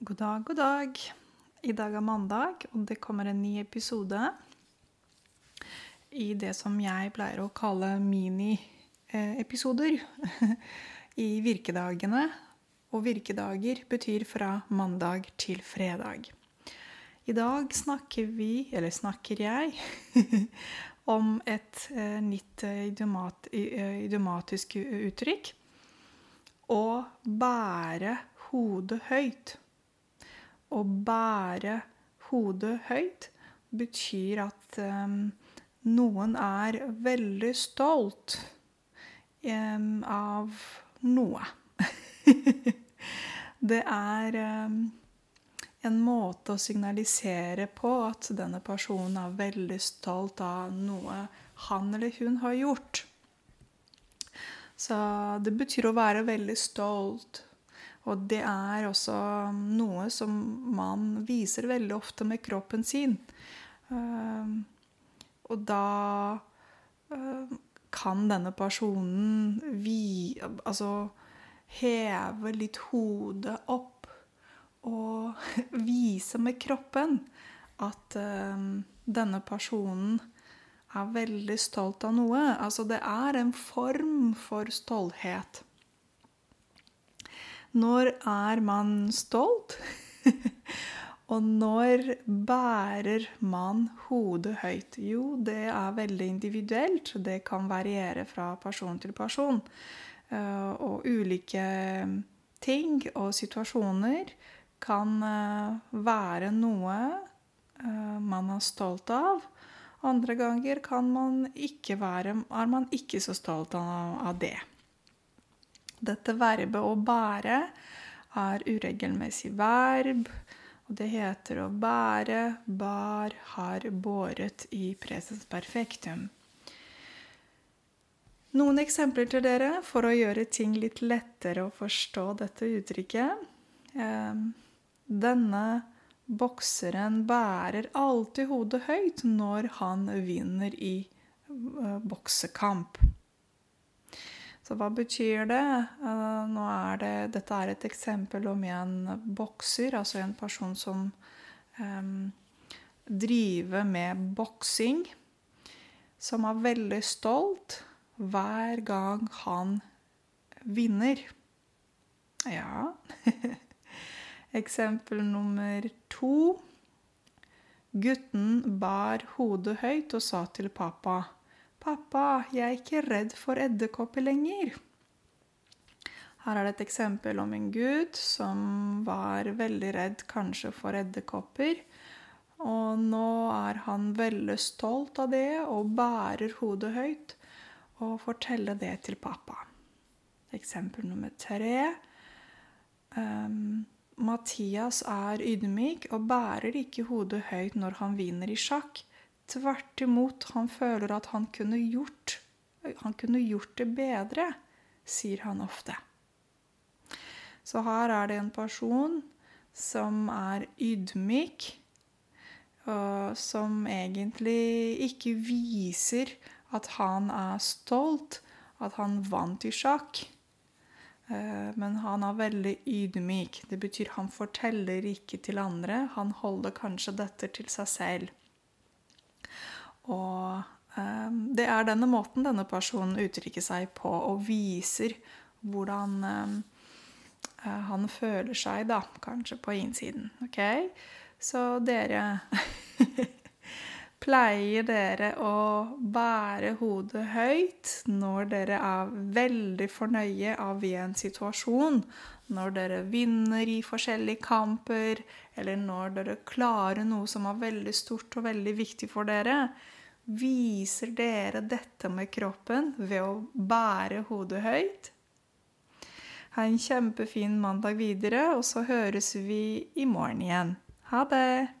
God dag, god dag. I dag er mandag, og det kommer en ny episode i det som jeg pleier å kalle mini-episoder i virkedagene. Og virkedager betyr fra mandag til fredag. I dag snakker vi, eller snakker jeg, om et eh, nytt eh, eh, idiomatisk uttrykk. Å bære hodet høyt. Å bære hodet høyt betyr at um, noen er veldig stolt um, av noe. det er um, en måte å signalisere på at denne personen er veldig stolt av noe han eller hun har gjort. Så det betyr å være veldig stolt. Og det er også noe som man viser veldig ofte med kroppen sin. Ehm, og da eh, kan denne personen vi, altså heve litt hodet opp og vise med kroppen at ehm, denne personen er veldig stolt av noe. Altså det er en form for stolthet. Når er man stolt? Og når bærer man hodet høyt? Jo, det er veldig individuelt. Det kan variere fra person til person. Eh, og ulike ting og situasjoner kan eh, være noe eh, man er stolt av. Andre ganger man ikke være, er man ikke så stolt av det. Dette verbet å bære er uregelmessig verb, og det heter å bære, bar, har, båret i presens perfektum. Noen eksempler til dere for å gjøre ting litt lettere å forstå dette uttrykket. Ehm, denne bokseren bærer alltid hodet høyt når han vinner i eh, boksekamp. Så hva betyr det? Uh, nå er det dette er et eksempel om en bokser, altså en person som um, driver med boksing, som er veldig stolt hver gang han vinner. Ja Eksempel nummer to. Gutten bar hodet høyt og sa til pappa 'Pappa, jeg er ikke redd for edderkopper lenger'. Her er det et eksempel om en gutt som var veldig redd kanskje for edderkopper. Og nå er han veldig stolt av det og bærer hodet høyt og forteller det til pappa. Eksempel nummer tre. Um, Mathias er ydmyk og bærer ikke hodet høyt når han vinner i sjakk. Tvert imot, han føler at han kunne gjort han kunne gjort det bedre, sier han ofte. Så her er det en person som er ydmyk, og som egentlig ikke viser at han er stolt, at han vant i sjakk. Eh, men han er veldig ydmyk. Det betyr han forteller ikke til andre. Han holder kanskje dette til seg selv. Og eh, det er denne måten denne personen uttrykker seg på og viser hvordan eh, eh, han føler seg, da, kanskje på innsiden. Ok? Så dere Pleier dere å bære hodet høyt når dere er veldig fornøye av en situasjon? Når dere vinner i forskjellige kamper, eller når dere klarer noe som er veldig stort og veldig viktig for dere? Viser dere dette med kroppen ved å bære hodet høyt? Ha en kjempefin mandag videre, og så høres vi i morgen igjen. Ha det!